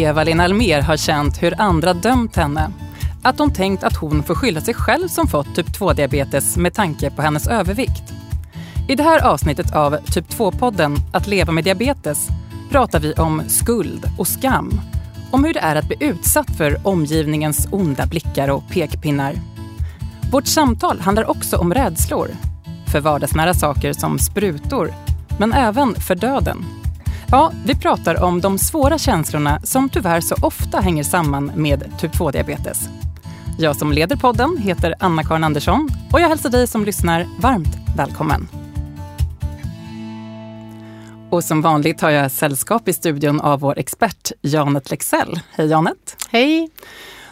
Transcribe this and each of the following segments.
Eva-Lena Almer har känt hur andra dömt henne. Att de tänkt att hon får skylla sig själv som fått typ 2-diabetes med tanke på hennes övervikt. I det här avsnittet av Typ 2-podden Att leva med diabetes pratar vi om skuld och skam. Om hur det är att bli utsatt för omgivningens onda blickar och pekpinnar. Vårt samtal handlar också om rädslor. För vardagsnära saker som sprutor, men även för döden. Ja, vi pratar om de svåra känslorna som tyvärr så ofta hänger samman med typ 2-diabetes. Jag som leder podden heter Anna-Karin Andersson och jag hälsar dig som lyssnar varmt välkommen. Och som vanligt har jag sällskap i studion av vår expert Janet Lexell. Hej Janet! Hej!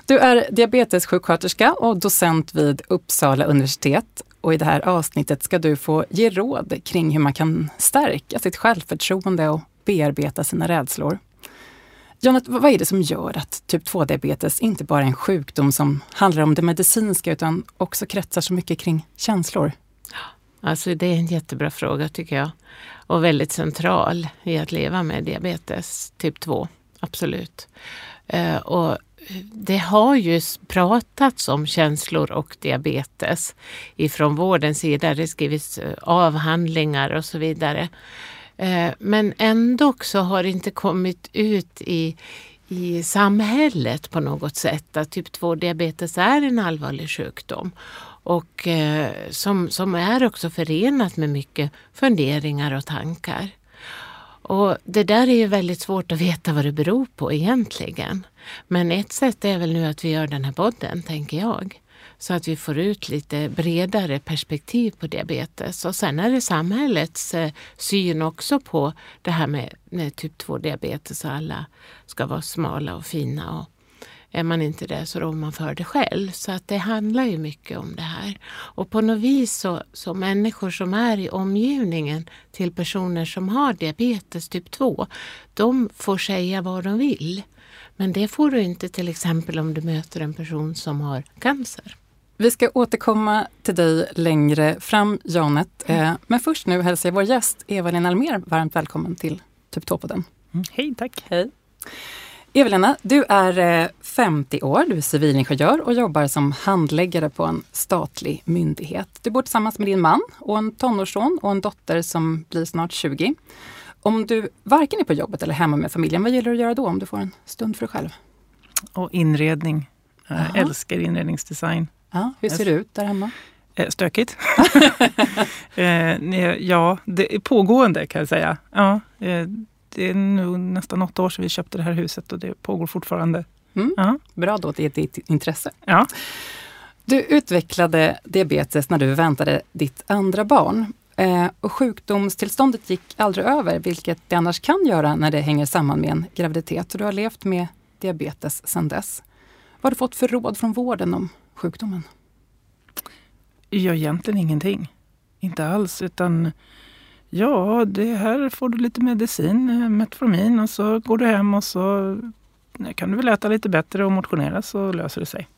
Du är diabetessjuksköterska och docent vid Uppsala universitet. Och i det här avsnittet ska du få ge råd kring hur man kan stärka sitt självförtroende och bearbeta sina rädslor. Janet, vad är det som gör att typ 2-diabetes inte bara är en sjukdom som handlar om det medicinska utan också kretsar så mycket kring känslor? Alltså det är en jättebra fråga tycker jag. Och väldigt central i att leva med diabetes typ 2. Absolut. Eh, och det har ju pratats om känslor och diabetes ifrån vårdens sida. Det skrivits eh, avhandlingar och så vidare. Eh, men ändå så har det inte kommit ut i, i samhället på något sätt att typ 2-diabetes är en allvarlig sjukdom. Och eh, som, som är också förenat med mycket funderingar och tankar. Och det där är ju väldigt svårt att veta vad det beror på egentligen. Men ett sätt är väl nu att vi gör den här podden, tänker jag. Så att vi får ut lite bredare perspektiv på diabetes. Och sen är det samhällets eh, syn också på det här med, med typ 2-diabetes. Alla ska vara smala och fina. Och är man inte det så rår man för det själv. Så att det handlar ju mycket om det här. Och på något vis så, så människor som är i omgivningen till personer som har diabetes typ 2, de får säga vad de vill. Men det får du inte till exempel om du möter en person som har cancer. Vi ska återkomma till dig längre fram, Janet. Mm. Men först nu hälsar jag vår gäst Eva-Lena Almer varmt välkommen till Typ 2-podden. Mm. Hej, tack. Hej. Eva-Lena, du är 50 eh, år, du är civilingenjör och jobbar som handläggare på en statlig myndighet. Du bor tillsammans med din man och en tonårsson och en dotter som blir snart 20. Om du varken är på jobbet eller hemma med familjen, vad gillar du att göra då om du får en stund för dig själv? Och inredning. Jag älskar inredningsdesign. Ja, hur ser det ut där hemma? Eh, stökigt. Eh, ja, det är pågående kan jag säga. Ja, eh, det är nu nästan åtta år sedan vi köpte det här huset och det pågår fortfarande. Mm. Ja. Bra då att det är ditt intresse. Ja. Du utvecklade diabetes när du väntade ditt andra barn. Och sjukdomstillståndet gick aldrig över, vilket det annars kan göra när det hänger samman med en graviditet. Och du har levt med diabetes sedan dess. Vad har du fått för råd från vården om sjukdomen? Ja, egentligen ingenting. Inte alls, utan ja, det här får du lite medicin, eh, Metformin, och så går du hem och så kan du väl äta lite bättre och motionera så löser det sig.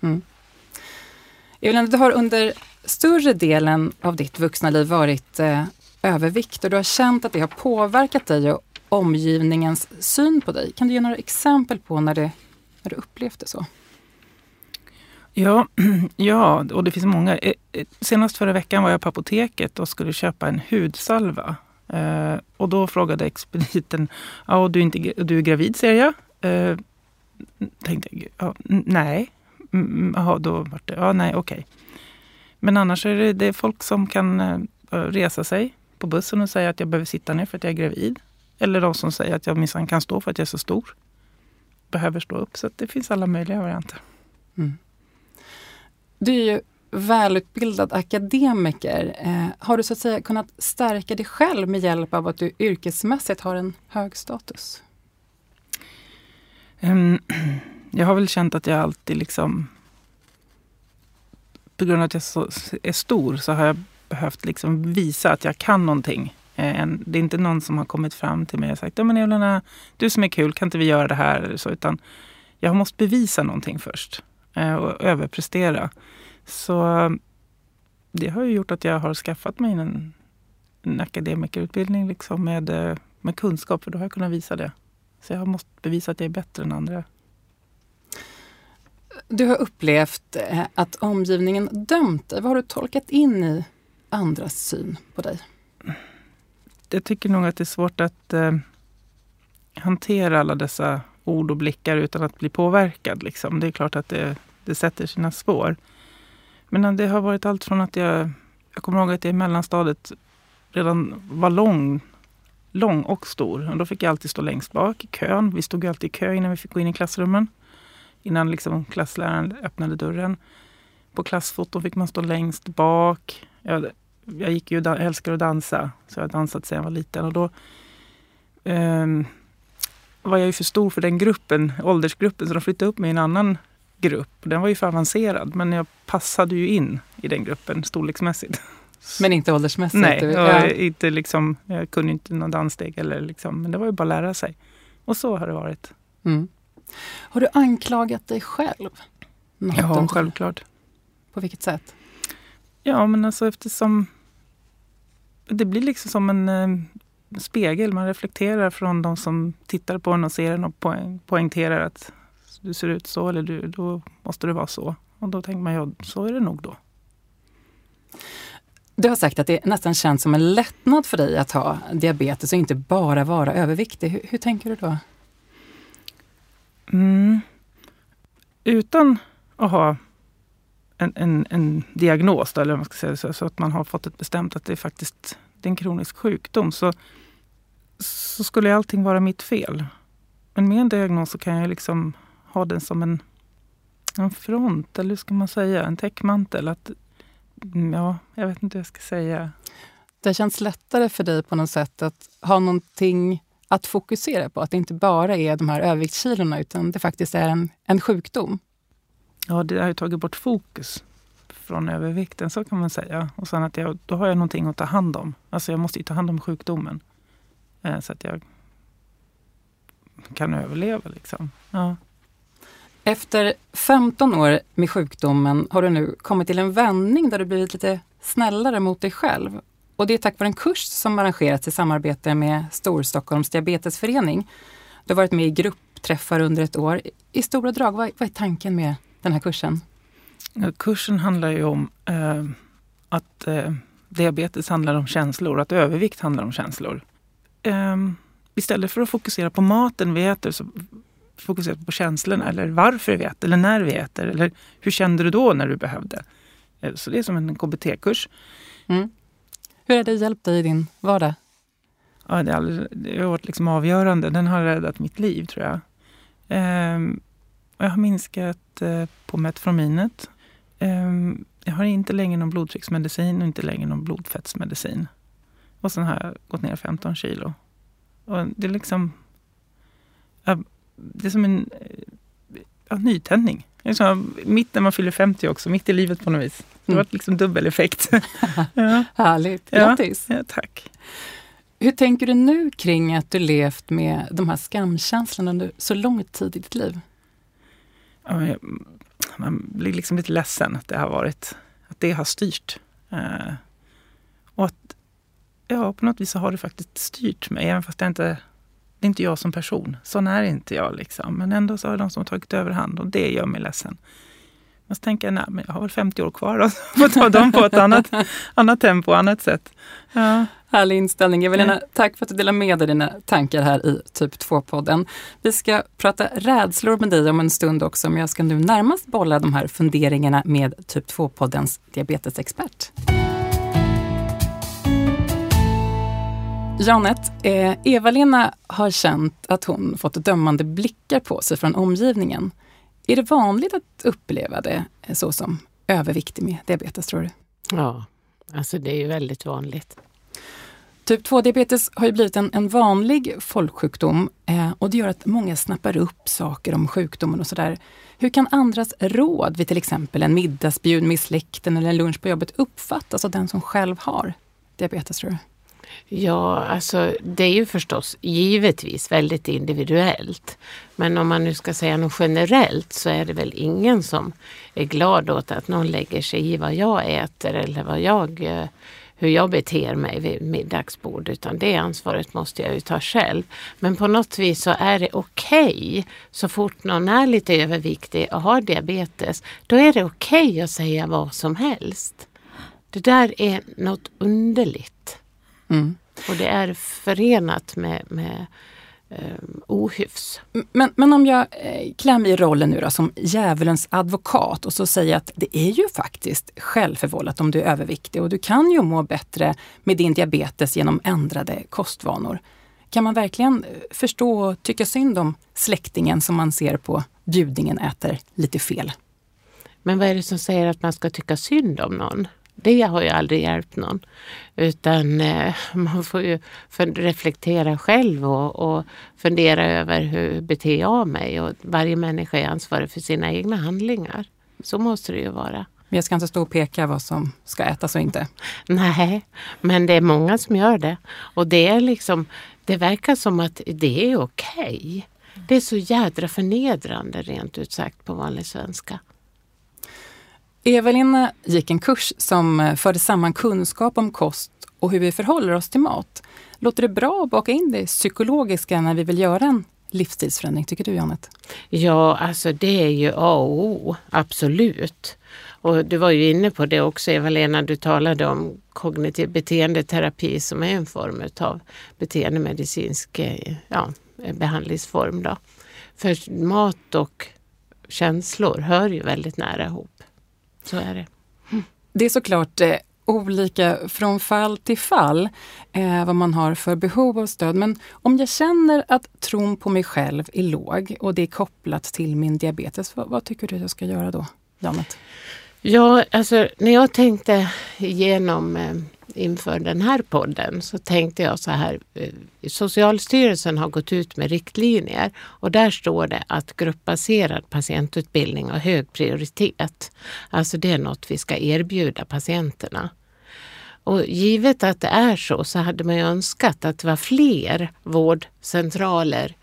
Mm. Evelina, du har under större delen av ditt vuxna liv varit eh, övervikt och du har känt att det har påverkat dig och omgivningens syn på dig. Kan du ge några exempel på när, det, när du upplevt det så? Ja, ja, och det finns många. Eh, eh, senast förra veckan var jag på apoteket och skulle köpa en hudsalva. Eh, och då frågade expediten, ja, du, är inte, du är gravid ser jag. Eh, tänkte jag, ja, nej. Mm, mm, jaha, då var det, ja nej okej. Okay. Men annars är det, det är folk som kan eh, resa sig på bussen och säga att jag behöver sitta ner för att jag är gravid. Eller de som säger att jag minsann kan stå för att jag är så stor. Behöver stå upp. Så det finns alla möjliga varianter. Mm. Du är ju välutbildad akademiker. Eh, har du så att säga kunnat stärka dig själv med hjälp av att du yrkesmässigt har en hög status? Um, jag har väl känt att jag alltid liksom... På grund av att jag så, är stor så har jag behövt liksom visa att jag kan någonting. Eh, det är inte någon som har kommit fram till mig och sagt ja, men Evelina, du som är kul, kan inte vi göra det här? Så, utan jag har måste bevisa någonting först. Eh, och överprestera. Så det har ju gjort att jag har skaffat mig en, en akademikerutbildning liksom med, eh, med kunskap, för då har jag kunnat visa det Så jag måste bevisa att jag är bättre än andra. Du har upplevt eh, att omgivningen dömt dig. Vad har du tolkat in i andras syn på dig? Jag tycker nog att det är svårt att eh, hantera alla dessa ord och blickar utan att bli påverkad. Liksom. Det är klart att det, det sätter sina spår. Men eh, det har varit allt från att jag... Jag kommer ihåg att jag i mellanstadiet redan var lång, lång och stor. Och då fick jag alltid stå längst bak i kön. Vi stod alltid i kö innan vi fick gå in i klassrummen. Innan liksom klassläraren öppnade dörren. På klassfoton fick man stå längst bak. Jag, jag gick ju, jag älskar att dansa, så jag har dansat sedan jag var liten. Och då um, var jag ju för stor för den gruppen, åldersgruppen, så de flyttade upp mig i en annan grupp. Den var ju för avancerad, men jag passade ju in i den gruppen storleksmässigt. Men inte åldersmässigt? Nej, ja. inte liksom, jag kunde inte någon danssteg, eller liksom, men det var ju bara att lära sig. Och så har det varit. Mm. Har du anklagat dig själv? ja, självklart. På vilket sätt? Ja, men alltså eftersom det blir liksom som en eh, spegel. Man reflekterar från de som tittar på en och ser en och poäng, poängterar att du ser ut så eller du, då måste det vara så. Och då tänker man, ja så är det nog då. Du har sagt att det nästan känns som en lättnad för dig att ha diabetes och inte bara vara överviktig. Hur, hur tänker du då? Mm. Utan att ha en, en, en diagnos, då, eller vad man ska säga, så, så, att man har fått ett bestämt att det är faktiskt det är en kronisk sjukdom, så, så skulle allting vara mitt fel. Men med en diagnos så kan jag liksom ha den som en, en front, eller hur ska man säga, en täckmantel. Att, mm, ja, jag vet inte hur jag ska säga. Det känns lättare för dig på något sätt att ha någonting att fokusera på. Att det inte bara är de här överviktskilorna utan det faktiskt är en, en sjukdom. Ja, det har ju tagit bort fokus från övervikten, så kan man säga. Och sen att jag, då har jag någonting att ta hand om. Alltså jag måste ju ta hand om sjukdomen. Eh, så att jag kan överleva liksom. Ja. Efter 15 år med sjukdomen har du nu kommit till en vändning där du blivit lite snällare mot dig själv. Och det är tack vare en kurs som arrangerats i samarbete med Storstockholms diabetesförening. Du har varit med i gruppträffar under ett år. I stora drag, vad, vad är tanken med den här kursen? Kursen handlar ju om eh, att eh, diabetes handlar om känslor, att övervikt handlar om känslor. Eh, istället för att fokusera på maten vi äter så fokuserar vi på känslorna, eller varför vi äter, eller när vi äter, eller hur kände du då när du behövde? Eh, så det är som en KBT-kurs. Mm. Hur har det hjälpt dig i din vardag? Ja, det, det har varit liksom avgörande. Den har räddat mitt liv, tror jag. Ehm, jag har minskat eh, på Metforminet. Ehm, jag har inte längre någon blodtrycksmedicin och inte längre någon blodfettsmedicin. Och sen har jag gått ner 15 kilo. Och det är liksom... Det är som en eh, ja, nytändning. Liksom, mitt när man fyller 50 också, mitt i livet på något vis. Det varit liksom dubbel effekt. ja. Härligt, grattis! Ja, tack! Hur tänker du nu kring att du levt med de här skamkänslorna under så lång tid i ditt liv? man blir liksom lite ledsen att det har varit, att det har styrt. Eh, och att, ja, på något vis så har det faktiskt styrt mig, även fast det inte det är inte jag som person. Sån är inte jag. Liksom. Men ändå så har de som tagit överhand och det gör mig ledsen. Men så tänker jag, nej, men jag har väl 50 år kvar och får ta dem på ett annat, annat tempo, annat sätt. Ja. Härlig inställning. Evelina, ja. tack för att du delar med dig dina tankar här i Typ 2-podden. Vi ska prata rädslor med dig om en stund också, men jag ska nu närmast bolla de här funderingarna med Typ 2-poddens diabetesexpert. Janet, eh, Eva-Lena har känt att hon fått dömande blickar på sig från omgivningen. Är det vanligt att uppleva det så som överviktig med diabetes, tror du? Ja, alltså det är ju väldigt vanligt. Typ 2-diabetes har ju blivit en, en vanlig folksjukdom eh, och det gör att många snappar upp saker om sjukdomen och sådär. Hur kan andras råd vid till exempel en middagsbjud med släkten eller en lunch på jobbet uppfattas av den som själv har diabetes, tror du? Ja, alltså det är ju förstås givetvis väldigt individuellt. Men om man nu ska säga något generellt så är det väl ingen som är glad åt att någon lägger sig i vad jag äter eller vad jag eh, hur jag beter mig vid middagsbord utan det ansvaret måste jag ju ta själv. Men på något vis så är det okej okay, så fort någon är lite överviktig och har diabetes. Då är det okej okay att säga vad som helst. Det där är något underligt. Mm. Och det är förenat med, med eh, ohyfs. Men, men om jag eh, klär mig i rollen nu då, som djävulens advokat och så säger att det är ju faktiskt självförvållat om du är överviktig och du kan ju må bättre med din diabetes genom ändrade kostvanor. Kan man verkligen eh, förstå och tycka synd om släktingen som man ser på bjudningen äter lite fel? Men vad är det som säger att man ska tycka synd om någon? Det har ju aldrig hjälpt någon. Utan eh, man får ju reflektera själv och, och fundera över hur beter jag mig och varje människa är ansvarig för sina egna handlingar. Så måste det ju vara. Jag ska inte stå och peka vad som ska ätas och inte. Nej, men det är många som gör det. Och det är liksom, det verkar som att det är okej. Okay. Det är så jädra förnedrande rent ut sagt på vanlig svenska. Eva-Lena gick en kurs som eh, förde samman kunskap om kost och hur vi förhåller oss till mat. Låter det bra att baka in det psykologiska när vi vill göra en livsstilsförändring, tycker du Janet? Ja, alltså det är ju A och O, absolut. Och du var ju inne på det också Eva-Lena, du talade om kognitiv beteendeterapi som är en form av beteendemedicinsk eh, ja, behandlingsform. Då. För mat och känslor hör ju väldigt nära ihop. Så är det. Det är såklart eh, olika från fall till fall eh, vad man har för behov av stöd. Men om jag känner att tron på mig själv är låg och det är kopplat till min diabetes, vad, vad tycker du jag ska göra då, Janet? Ja, alltså när jag tänkte igenom eh, inför den här podden så tänkte jag så här. Eh, Socialstyrelsen har gått ut med riktlinjer och där står det att gruppbaserad patientutbildning har hög prioritet. Alltså det är något vi ska erbjuda patienterna. Och givet att det är så så hade man ju önskat att det var fler vårdcentraler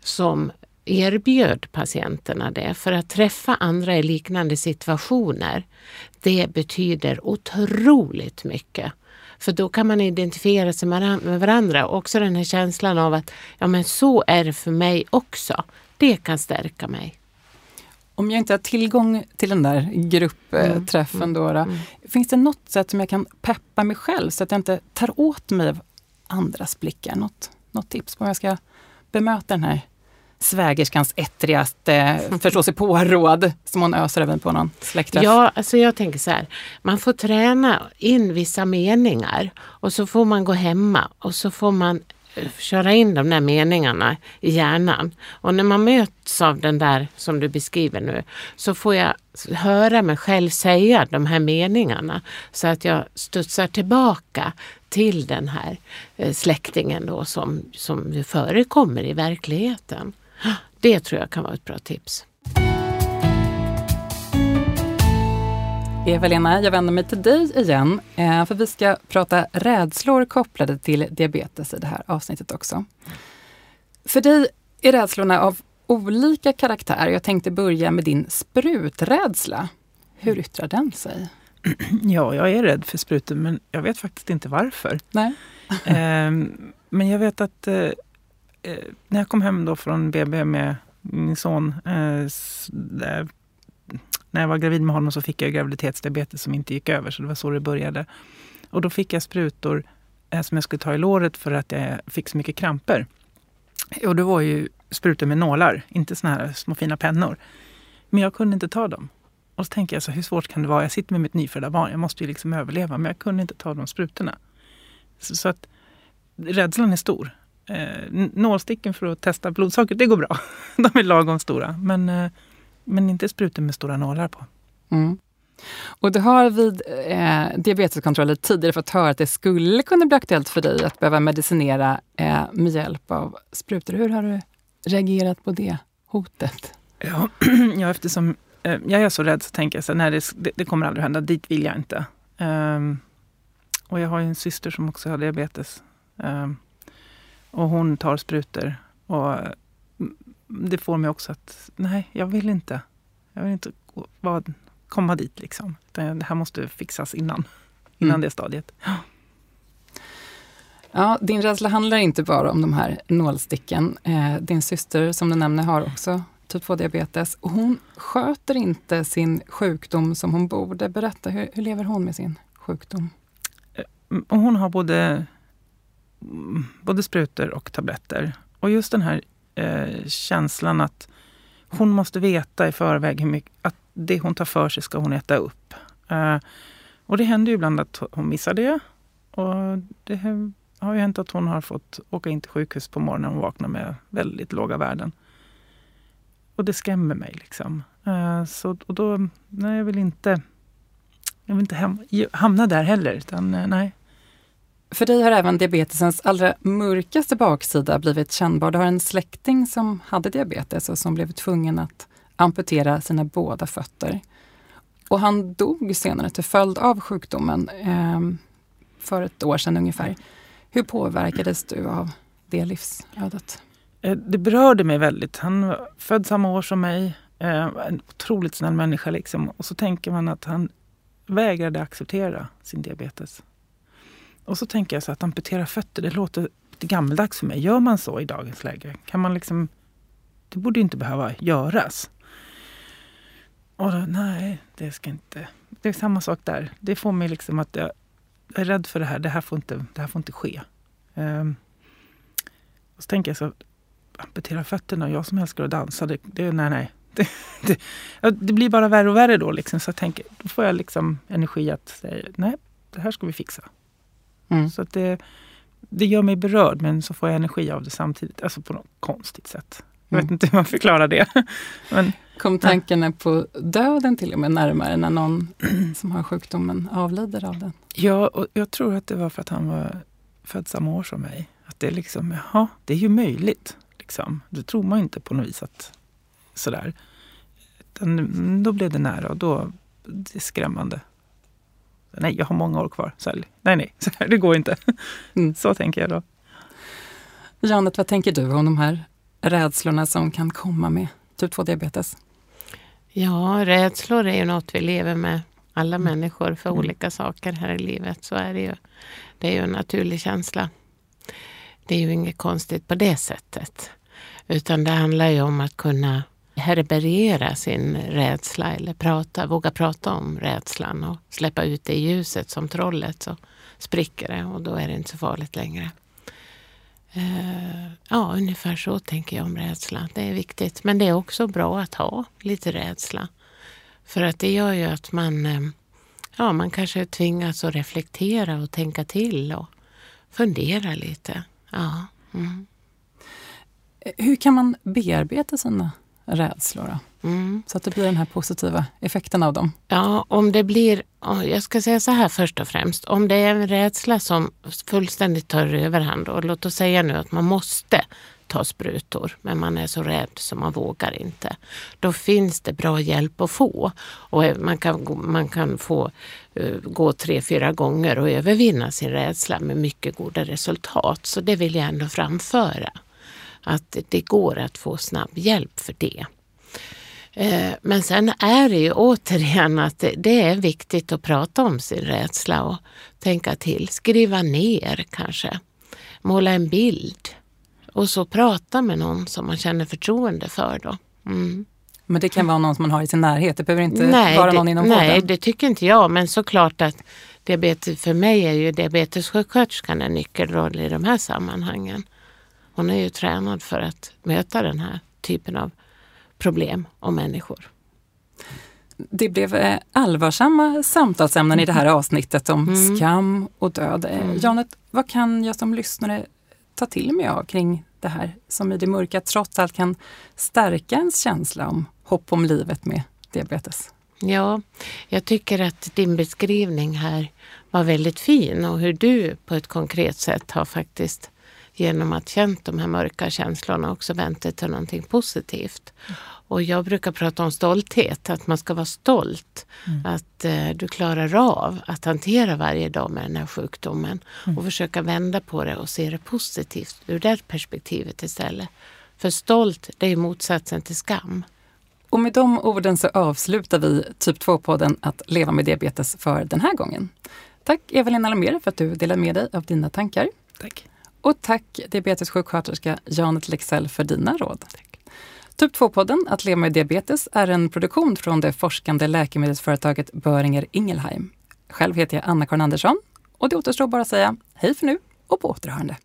som erbjöd patienterna det. För att träffa andra i liknande situationer, det betyder otroligt mycket. För då kan man identifiera sig med varandra. Också den här känslan av att ja, men så är det för mig också. Det kan stärka mig. Om jag inte har tillgång till den där gruppträffen mm. då, då mm. finns det något sätt som jag kan peppa mig själv så att jag inte tar åt mig av andras blickar? Något, något tips på hur jag ska bemöta den här svägerskans ettrigaste eh, förståsigpå-råd som hon öser även på någon släktträff? Ja, alltså jag tänker så här. Man får träna in vissa meningar och så får man gå hemma och så får man eh, köra in de där meningarna i hjärnan. Och när man möts av den där som du beskriver nu så får jag höra mig själv säga de här meningarna så att jag studsar tillbaka till den här eh, släktingen då som, som förekommer i verkligheten. Det tror jag kan vara ett bra tips. Eva-Lena, jag vänder mig till dig igen, eh, för vi ska prata rädslor kopplade till diabetes i det här avsnittet också. För dig är rädslorna av olika karaktär. Jag tänkte börja med din spruträdsla. Hur yttrar den sig? Ja, jag är rädd för sprutor men jag vet faktiskt inte varför. Nej. Ehm, men jag vet att eh, Eh, när jag kom hem då från BB med min son, eh, där, när jag var gravid med honom så fick jag graviditetsdiabetes som inte gick över, så det var så det började. Och då fick jag sprutor eh, som jag skulle ta i låret för att jag fick så mycket kramper. Och det var ju sprutor med nålar, inte såna här små fina pennor. Men jag kunde inte ta dem. Och så tänker jag, så, hur svårt kan det vara? Jag sitter med mitt nyfödda barn, jag måste ju liksom överleva. Men jag kunde inte ta de sprutorna. Så, så att rädslan är stor eh, nålsticken för att testa blodsocker, det går bra. De är lagom stora. Men, eh, men inte sprutor med stora nålar på. Mm. Och du har vid eh, diabeteskontroller tidigare fått höra att det skulle kunna bli aktuellt för dig att behöva medicinera eh, med hjälp av sprutor. Hur har du reagerat på det hotet? Ja, ja eftersom eh, jag är så rädd så tänker jag så nej, det, det, kommer aldrig hända. Dit vill jag inte. Um, och jag har en syster som också har diabetes. Um, och hon tar sprutor. Och det får mig också att, nej, jag vill inte. Jag vill inte komma dit liksom. Det här måste fixas innan, innan mm. det stadiet. Ja, din rädsla handlar inte bara om de här nålsticken. Eh, din syster som du nämner har också typ 2-diabetes. Hon sköter inte sin sjukdom som hon borde. Berätta, hur, hur lever hon med sin sjukdom? Mm, hon har både, mm, både sprutor och tabletter. Och just den här eh, känslan att hon måste veta i förväg hur mycket, att det hon tar för sig ska hon äta upp. Eh, och det händer ju ibland att hon missar det. Och det har ju hänt att hon har fått åka in till sjukhus på morgonen och vakna med väldigt låga värden. Och det skrämmer mig. liksom. Eh, så, och då, nej, jag vill inte, jag vill inte hem, hamna där heller. Utan, eh, nej. För dig har även diabetesens allra mörkaste baksida blivit kännbar. Du har en släkting som hade diabetes och som blev tvungen att amputera sina båda fötter. Och han dog senare till följd av sjukdomen eh, för ett år sedan ungefär. Hur påverkades du av det livsödet? Eh, det berörde mig väldigt. Han var född samma år som mig. Eh, en otroligt snäll människa. Liksom. Och så tänker man att han vägrade acceptera sin diabetes. Och så tänker jag så att amputera fötter, det låter lite gammaldags för mig. Gör man så i dagens läge? Kan man liksom... Det borde inte behöva göras. Och då, nej, det ska inte... Det är samma sak där. Det får mig liksom att jag är rädd för det här. Det här får inte, det här får inte ske. Um, och så tänker jag så, amputera fötterna, jag som älskar att dansa, det, det nej, nej. Det, det, det, blir bara värre och värre då. Liksom. Så jag tänker, då får jag liksom energi att säga, nej, det här ska vi fixa. Mm. Så att det, det gör mig berörd, men så får jag energi av det samtidigt. Alltså på något konstigt sätt. Jag vet mm. inte hur man förklarar det. men, Kom tankarna på döden till och med närmare när någon som har sjukdomen avlider av den? Ja, och jag tror att det var för att han var född samma år som mig. Att det är liksom, jaha, det är ju möjligt. Liksom. Det tror man inte på något vis att sådär. Utan då blev det nära och då, det är skrämmande. Nej, jag har många år kvar. Så nej, nej, så här, det går inte. Mm. Så tänker jag då. Janet, vad tänker du om de här rädslorna som kan komma med typ 2-diabetes? Ja, rädslor är ju något vi lever med, alla mm. människor, för mm. olika saker här i livet. Så är det ju. Det är ju en naturlig känsla. Det är ju inget konstigt på det sättet. Utan det handlar ju om att kunna härbärgera sin rädsla eller prata, våga prata om rädslan och släppa ut det i ljuset som trollet så spricker det och då är det inte så farligt längre. Uh, ja, ungefär så tänker jag om rädsla. Det är viktigt. Men det är också bra att ha lite rädsla. För att det gör ju att man, eh, ja, man kanske tvingas att reflektera och tänka till och fundera lite. Ja. Mm. Hur kan man bearbeta sina rädslor? Mm. Så att det blir den här positiva effekten av dem. Ja, om det blir, jag ska säga så här först och främst. Om det är en rädsla som fullständigt tar överhand och låt oss säga nu att man måste ta sprutor men man är så rädd så man vågar inte. Då finns det bra hjälp att få. Och man kan, man kan få uh, gå tre, fyra gånger och övervinna sin rädsla med mycket goda resultat. Så det vill jag ändå framföra. Att det går att få snabb hjälp för det. Eh, men sen är det ju återigen att det är viktigt att prata om sin rädsla och tänka till. Skriva ner kanske. Måla en bild. Och så prata med någon som man känner förtroende för. Då. Mm. Men det kan vara någon som man har i sin närhet? Det behöver inte nej, vara någon inom vården? Nej, det tycker inte jag. Men såklart att diabetes, för mig är ju diabetessjuksköterskan en nyckelroll i de här sammanhangen. Hon är ju tränad för att möta den här typen av problem och människor. Det blev eh, allvarsamma samtalsämnen i det här avsnittet om mm. skam och död. Eh, mm. Janet, vad kan jag som lyssnare ta till mig av kring det här som i det mörka trots allt kan stärka ens känsla om hopp om livet med diabetes? Ja, jag tycker att din beskrivning här var väldigt fin och hur du på ett konkret sätt har faktiskt genom att känt de här mörka känslorna också vänt det till någonting positivt. Och jag brukar prata om stolthet, att man ska vara stolt. Mm. Att eh, du klarar av att hantera varje dag med den här sjukdomen mm. och försöka vända på det och se det positivt ur det perspektivet istället. För stolt, det är motsatsen till skam. Och med de orden så avslutar vi Typ 2-podden Att leva med diabetes för den här gången. Tack Eva-Lena Lamer för att du delade med dig av dina tankar. Tack. Och tack diabetessjuksköterska Janet Lexell för dina råd. Typ 2-podden Att leva med diabetes är en produktion från det forskande läkemedelsföretaget Böringer Ingelheim. Själv heter jag Anna-Karin Andersson och det återstår bara att säga hej för nu och på återhörande.